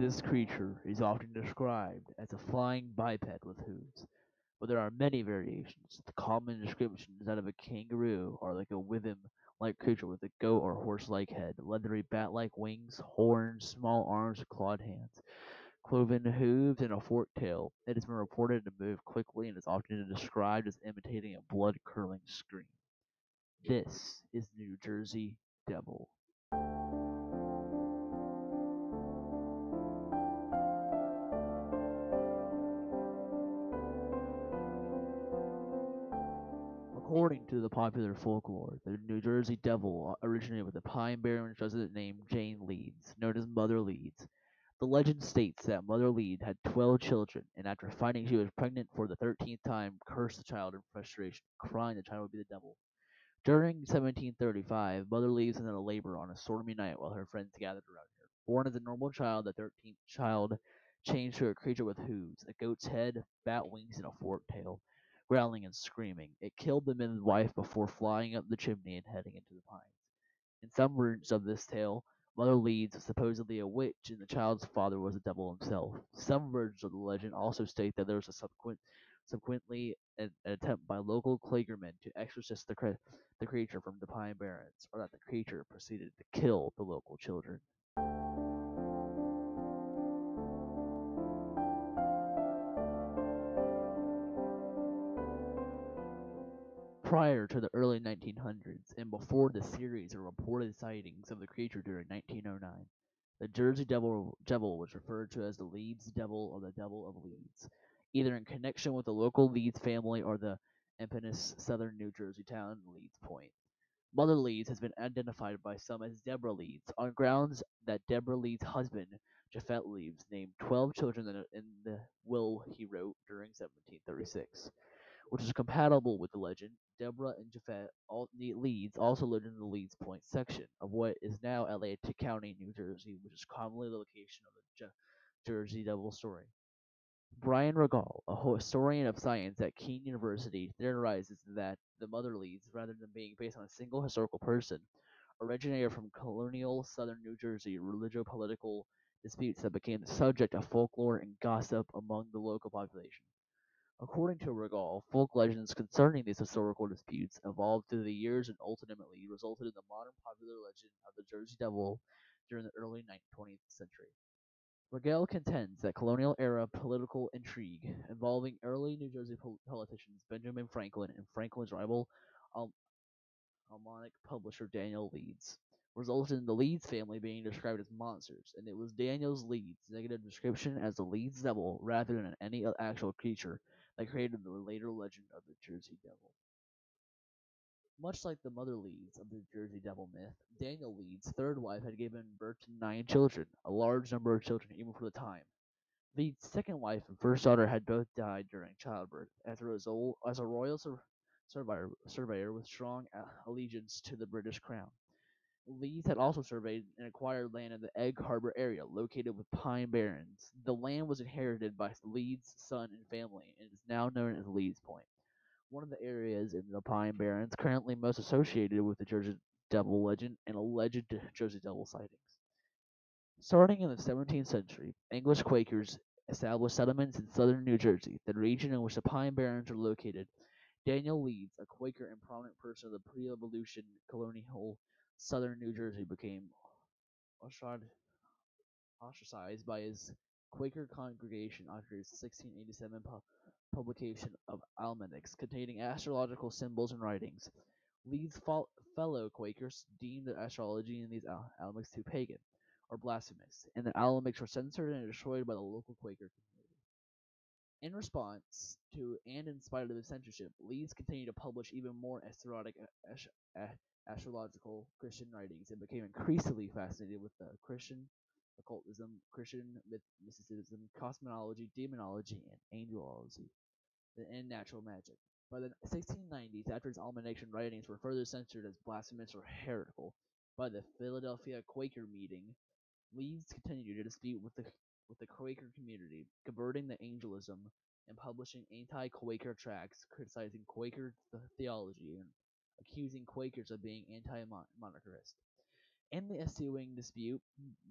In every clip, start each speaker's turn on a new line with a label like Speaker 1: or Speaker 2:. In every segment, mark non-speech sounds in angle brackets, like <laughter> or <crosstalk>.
Speaker 1: This creature is often described as a flying biped with hooves, but there are many variations. The common description is that of a kangaroo or like a wyvern-like creature with a goat or horse-like head, leathery bat-like wings, horns, small arms clawed hands, cloven hooves, and a forked tail. It has been reported to move quickly and is often described as imitating a blood-curdling scream. This is the New Jersey Devil. According to the popular folklore, the New Jersey Devil originated with a Pine Barrens resident named Jane Leeds, known as Mother Leeds. The legend states that Mother Leeds had twelve children, and after finding she was pregnant for the thirteenth time, cursed the child in frustration, crying the child would be the devil. During 1735, Mother Leeds was in labor on a stormy night while her friends gathered around her. Born as a normal child, the thirteenth child changed to a creature with hooves, a goat's head, bat wings, and a forked tail growling and screaming. It killed the midwife before flying up the chimney and heading into the pines. In some versions of this tale, Mother Leeds was supposedly a witch and the child's father was the devil himself. Some versions of the legend also state that there was a subsequent, subsequently an, an attempt by local Quakermen to exorcise the, cre- the creature from the Pine Barrens, or that the creature proceeded to kill the local children. Prior to the early 1900s, and before the series of reported sightings of the creature during 1909, the Jersey Devil, devil was referred to as the Leeds Devil or the Devil of Leeds, either in connection with the local Leeds family or the eponymous southern New Jersey town Leeds Point. Mother Leeds has been identified by some as Deborah Leeds, on grounds that Deborah Leeds' husband, Japhet Leeds, named 12 children in the will he wrote during 1736 which is compatible with the legend. Deborah and Japhet Leeds also lived in the Leeds Point section of what is now Atlantic County, New Jersey, which is commonly the location of the Jersey Devil story. Brian Regal, a historian of science at Kean University, theorizes that the Mother Leeds, rather than being based on a single historical person, originated from colonial southern New Jersey religio-political disputes that became the subject of folklore and gossip among the local population. According to Regal, folk legends concerning these historical disputes evolved through the years and ultimately resulted in the modern popular legend of the Jersey Devil during the early 20th century. Regal contends that colonial-era political intrigue involving early New Jersey politicians Benjamin Franklin and Franklin's rival almanac publisher Daniel Leeds resulted in the Leeds family being described as monsters, and it was Daniel's Leeds' negative description as the Leeds Devil rather than any actual creature that created the later legend of the Jersey Devil. Much like the mother Leeds of the Jersey Devil myth, Daniel Leeds' third wife had given birth to nine children, a large number of children even for the time. Leeds' second wife and first daughter had both died during childbirth, as a result, as a royal sur- surveyor, surveyor with strong allegiance to the British crown. Leeds had also surveyed and acquired land in the Egg Harbor area, located with Pine Barrens. The land was inherited by Leeds' son and family, and is now known as Leeds Point, one of the areas in the Pine Barrens currently most associated with the Jersey Devil legend and alleged Jersey Devil sightings. Starting in the 17th century, English Quakers established settlements in southern New Jersey, the region in which the Pine Barrens are located. Daniel Leeds, a Quaker and prominent person of the pre-Revolution colonial southern New Jersey became ostracized by his Quaker congregation after his 1687 pu- publication of almanacs containing astrological symbols and writings. Leeds' fellow Quakers deemed the astrology in these al- almanacs too pagan or blasphemous, and the almanacs were censored and destroyed by the local Quaker. In response to and in spite of the censorship, Leeds continued to publish even more esoteric astrological Christian writings and became increasingly fascinated with the Christian occultism, Christian mysticism, cosmology, demonology, and angelology, and natural magic. By the 1690s, after his almanac writings were further censored as blasphemous or heretical by the Philadelphia Quaker meeting, Leeds continued to dispute with the with the Quaker community, converting the Anglicanism and publishing anti-Quaker tracts criticizing Quaker theology and accusing Quakers of being anti-monarchist. In the ensuing dispute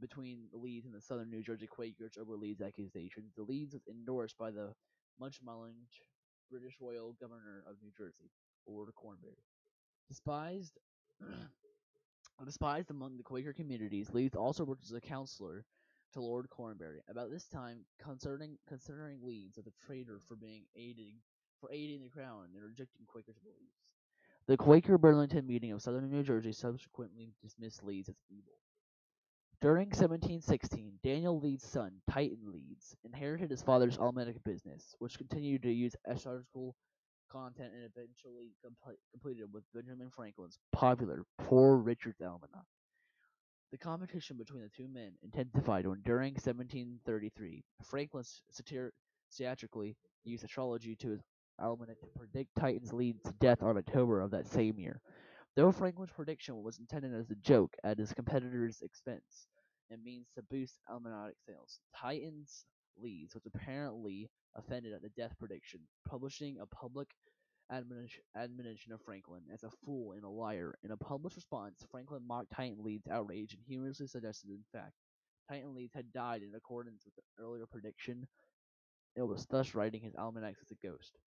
Speaker 1: between Leeds and the Southern New Jersey Quakers over Leeds' accusations, the Leeds was endorsed by the much-maligned British Royal Governor of New Jersey, Lord Cornbury. Despised, <clears throat> despised among the Quaker communities, Leeds also worked as a counselor to Lord Cornbury. About this time, concerning considering Leeds as a traitor for being aiding for aiding the crown and rejecting Quakers' beliefs. The Quaker Burlington meeting of southern New Jersey subsequently dismissed Leeds as evil. During 1716, Daniel Leeds' son, Titan Leeds, inherited his father's almanac business, which continued to use eschatological content and eventually completed with Benjamin Franklin's popular Poor Richard's Almanac. The competition between the two men intensified when, during 1733, Franklin satirically used astrology to his almanac to predict Titan's Leeds' death on October of that same year. Though Franklin's prediction was intended as a joke at his competitor's expense and means to boost almanac sales, Titan's Leeds was apparently offended at the death prediction, publishing a public admonition of Franklin as a fool and a liar. In a published response, Franklin mocked Titan Leeds' outrage and humorously suggested, in fact, Titan Leeds had died in accordance with an earlier prediction. It was thus writing his almanacs as a ghost,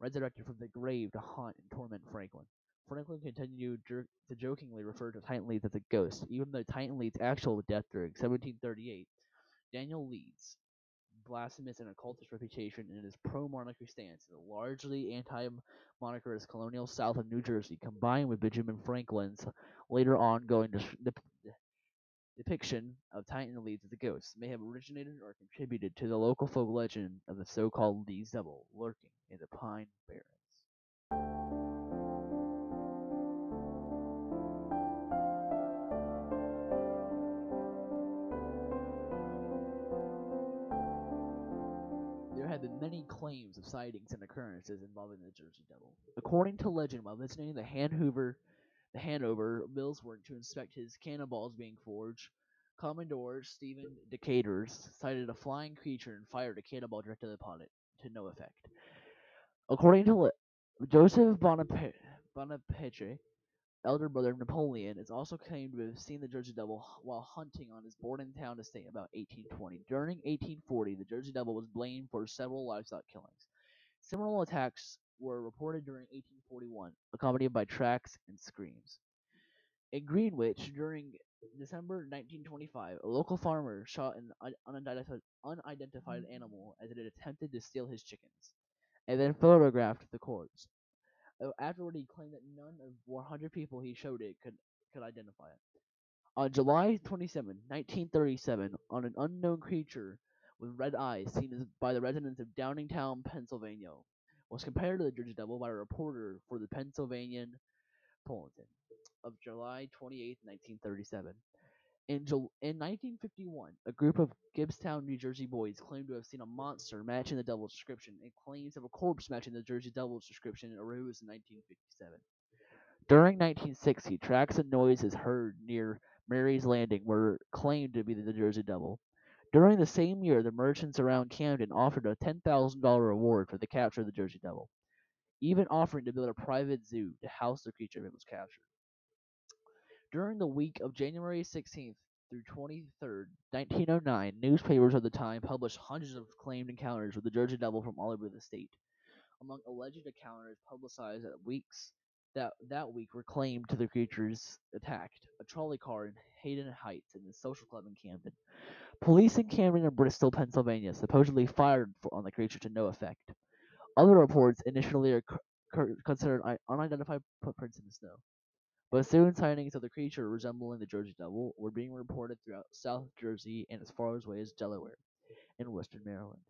Speaker 1: resurrected from the grave to haunt and torment Franklin. Franklin continued to jokingly refer to Titan Leeds as a ghost, even though Titan Leeds' actual death during 1738. Daniel Leeds, blasphemous and occultist reputation and his pro-monarchy stance the largely anti-monarchist colonial South of New Jersey, combined with Benjamin Franklin's later ongoing depiction of Titan Leeds as a ghost, may have originated or contributed to the local folk legend of the so-called Leeds Devil lurking in the Pine Barrens. Many claims of sightings and occurrences involving the Jersey Devil. According to legend, while visiting the Hanover, the Hanover Mills work to inspect his cannonballs being forged, Commodore Stephen Decatur's sighted a flying creature and fired a cannonball directly upon it, to no effect. According to le- Joseph Bonaparte elder brother Napoleon is also claimed to have seen the Jersey Devil while hunting on his Bordentown estate about 1820. During 1840, the Jersey Devil was blamed for several livestock killings. Similar attacks were reported during 1841, accompanied by tracks and screams. In Greenwich, during December 1925, a local farmer shot an unidentified, unidentified animal as it had attempted to steal his chickens, and then photographed the corpse. Afterward, he claimed that none of 100 people he showed it could, could identify it. On July 27, 1937, on an unknown creature with red eyes seen by the residents of Downingtown, Pennsylvania, was compared to the Jersey Devil by a reporter for the Pennsylvanian Bulletin of July 28, 1937. In, in 1951, a group of Gibbstown, New Jersey boys claimed to have seen a monster matching the devil's description, and claims of a corpse matching the Jersey devil's description arose in 1957. During 1960, tracks and noises heard near Mary's Landing were claimed to be the Jersey Devil. During the same year, the merchants around Camden offered a $10,000 reward for the capture of the Jersey Devil, even offering to build a private zoo to house the creature if it was captured. During the week of January 16th through 23rd, 1909, newspapers of the time published hundreds of claimed encounters with the Jersey Devil from all over the state. Among alleged encounters publicized that weeks that that week were claimed to the creatures attacked a trolley car in Haddon Heights and the social club in Camden. Police in Camden and Bristol, Pennsylvania, supposedly fired on the creature to no effect. Other reports initially considered unidentified footprints in the snow. But soon sightings of the creature resembling the Jersey Devil were being reported throughout South Jersey and as far away as Delaware and western Maryland.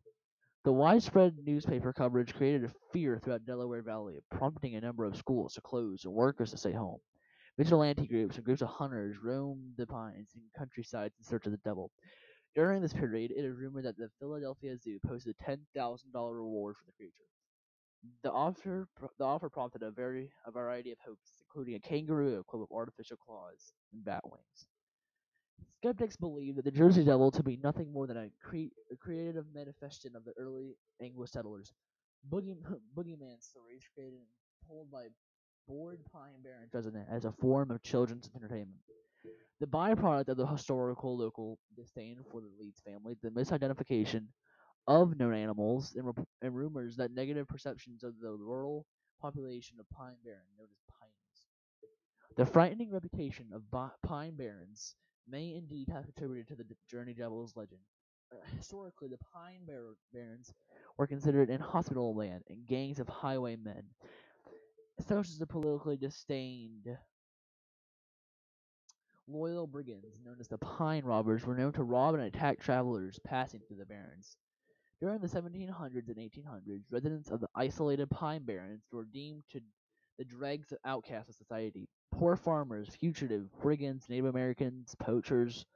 Speaker 1: The widespread newspaper coverage created a fear throughout Delaware Valley, prompting a number of schools to close and workers to stay home. Vigilante groups and groups of hunters roamed the pines and countrysides in search of the devil. During this period, it is rumored that the Philadelphia Zoo posted a $10,000 reward for the creature. The offer, prompted a variety of hopes, including a kangaroo equipped with artificial claws and bat wings. Skeptics believe that the Jersey Devil to be nothing more than a, cre- a creative manifestation of the early English settlers. Boogie, <laughs> boogeyman stories created and told by bored Pine Barrens residents as a form of children's entertainment. The byproduct of the historical local disdain for the Leeds family, the misidentification of known animals, and, rep- and rumors that negative perceptions of the rural population of Pine Barren, known as Pines. The frightening reputation of Bi- Pine Barrens may indeed have contributed to the Journey Devil's legend. Uh, historically, the Pine Bar- Barrens were considered inhospitable land and gangs of highwaymen, such as the politically disdained loyal brigands known as the Pine Robbers were known to rob and attack travelers passing through the barrens. During the 1700s and 1800s, residents of the isolated Pine Barrens were deemed to the dregs of outcasts of society. Poor farmers, fugitive brigands, Native Americans, poachers,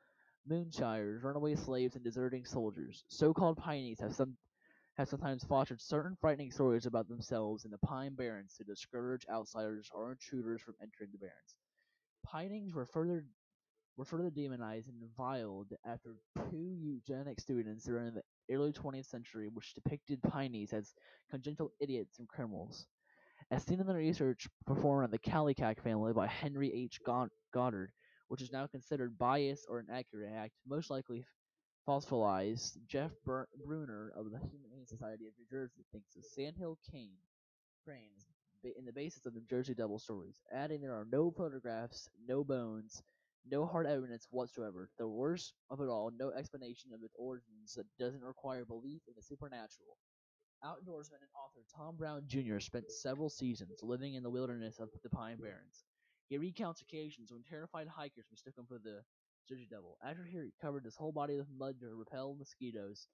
Speaker 1: moonshires, runaway slaves, and deserting soldiers. So-called Pineys have some have sometimes fostered certain frightening stories about themselves in the Pine Barrens to discourage outsiders or intruders from entering the barrens. Pinings were further were further demonized and reviled after two eugenic students during the early 20th century which depicted Pineys as congenital idiots and criminals. As seen in the research performed on the Kallikak family by Henry H. Goddard, which is now considered biased or inaccurate act, most likely falsified, Jeff Brunner of the Humane Society of New Jersey thinks of Sandhill Kane Cranes in the basis of the Jersey Devil stories, adding there are no photographs, no bones, no hard evidence whatsoever. The worst of it all, no explanation of its origins that doesn't require belief in the supernatural. Outdoorsman and author Tom Brown Jr. spent several seasons living in the wilderness of the Pine Barrens. He recounts occasions when terrified hikers mistook him for the Jersey Devil. After he covered his whole body with mud to repel mosquitoes,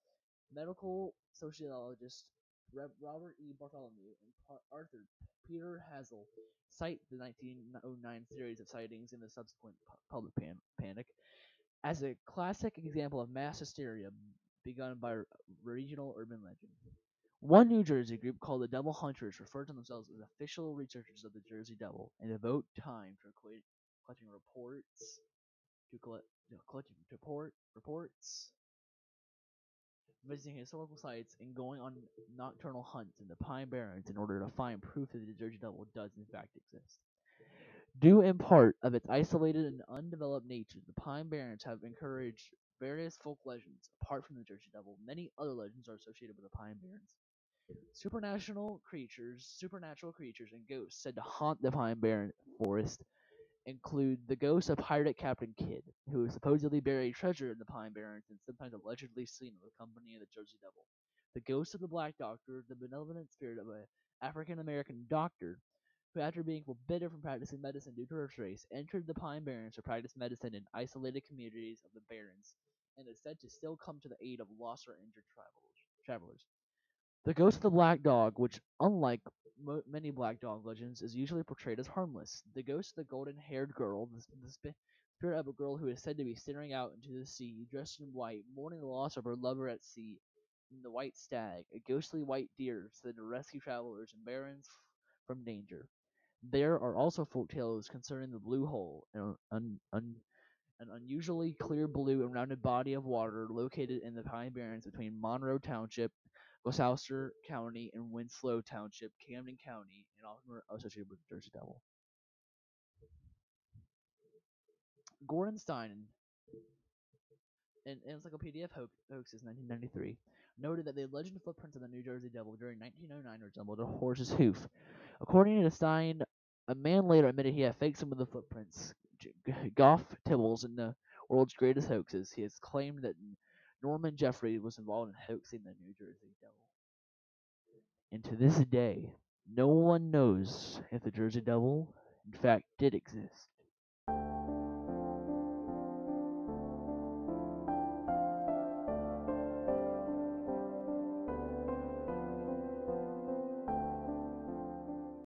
Speaker 1: medical sociologist Robert E. Bartholomew and Arthur Peter Hazel cite the 1909 series of sightings and the subsequent public pan- panic as a classic example of mass hysteria begun by regional urban legend. One New Jersey group called the Devil Hunters refer to themselves as official researchers of the Jersey Devil and devote time to collecting reports, to collect, know, collecting report, reports, visiting historical sites, and going on nocturnal hunts in the Pine Barrens in order to find proof that the Jersey Devil does in fact exist. Due in part of its isolated and undeveloped nature, the Pine Barrens have encouraged various folk legends. Apart from the Jersey Devil, many other legends are associated with the Pine Barrens. Supernatural creatures, supernatural creatures, and ghosts said to haunt the Pine Barren forest include the ghost of pirate Captain Kidd, who is supposedly buried treasure in the Pine Barrens and sometimes allegedly seen in the company of the Jersey Devil. The ghost of the Black Doctor, the benevolent spirit of an African American doctor, who after being forbidden from practicing medicine due to her race, entered the Pine Barrens to practice medicine in isolated communities of the Barrens, and is said to still come to the aid of lost or injured travelers. The ghost of the black dog, which, unlike mo- many black dog legends, is usually portrayed as harmless. The ghost of the golden-haired girl, the, the spirit of a girl who is said to be staring out into the sea, dressed in white, mourning the loss of her lover at sea, and the white stag, a ghostly white deer, said to rescue travelers and barons from danger. There are also folk tales concerning the Blue Hole, an, un, un, an unusually clear blue and rounded body of water located in the Pine Barrens between Monroe Township Gloucester County and Winslow Township, Camden County, and often associated with the Jersey Devil. Gordon Stein, in Encyclopedia of Hoaxes, 1993, noted that the alleged footprints of the New Jersey Devil during 1909 resembled a horse's hoof. According to Stein, a man later admitted he had faked some of the footprints. Gough Tibbles, in the world's greatest hoaxes, he has claimed that Norman Jeffrey was involved in hoaxing the New Jersey Devil. And to this day, no one knows if the Jersey Devil, in fact, did exist.